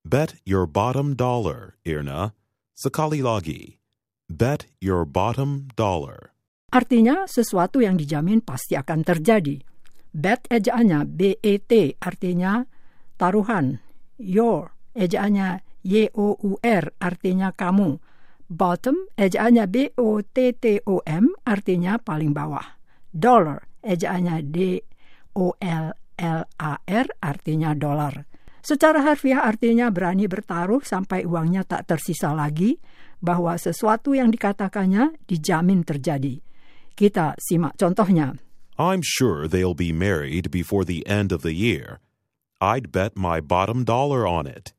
Bet your bottom dollar, Irna. Sekali lagi. Bet your bottom dollar. Artinya sesuatu yang dijamin pasti akan terjadi. Bet ejaannya B-E-T artinya taruhan. Your ejaannya Y-O-U-R artinya kamu. Bottom ejaannya B-O-T-T-O-M artinya paling bawah. Dollar ejaannya D-O-L-L-A-R artinya dolar. Secara harfiah artinya berani bertaruh sampai uangnya tak tersisa lagi, bahwa sesuatu yang dikatakannya dijamin terjadi. Kita simak contohnya. I'm sure they'll be married before the end of the year. I'd bet my bottom dollar on it.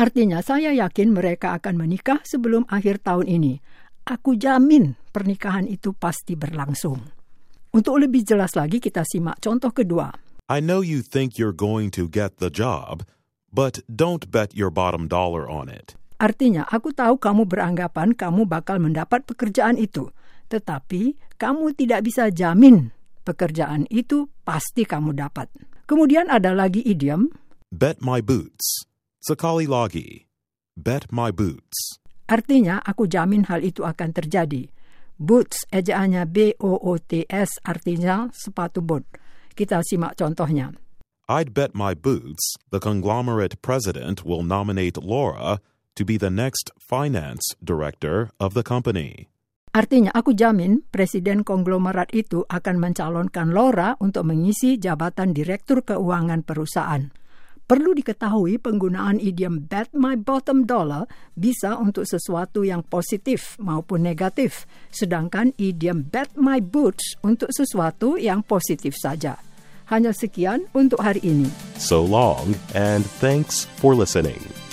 Artinya saya yakin mereka akan menikah sebelum akhir tahun ini. Aku jamin pernikahan itu pasti berlangsung. Untuk lebih jelas lagi kita simak contoh kedua. I know you think you're going to get the job, but don't bet your bottom dollar on it. Artinya, aku tahu kamu beranggapan kamu bakal mendapat pekerjaan itu, tetapi kamu tidak bisa jamin pekerjaan itu pasti kamu dapat. Kemudian ada lagi idiom Bet my boots. Sekali lagi. Bet my boots. Artinya, aku jamin hal itu akan terjadi. Boots, ejaannya B-O-O-T-S, artinya sepatu bot. Kita simak contohnya. I'd bet my boots the conglomerate president will nominate Laura to be the next finance director of the company. Artinya, aku jamin presiden konglomerat itu akan mencalonkan Laura untuk mengisi jabatan direktur keuangan perusahaan. Perlu diketahui penggunaan idiom bet my bottom dollar bisa untuk sesuatu yang positif maupun negatif, sedangkan idiom bet my boots untuk sesuatu yang positif saja. Hanya sekian untuk hari ini. So long, and thanks for listening.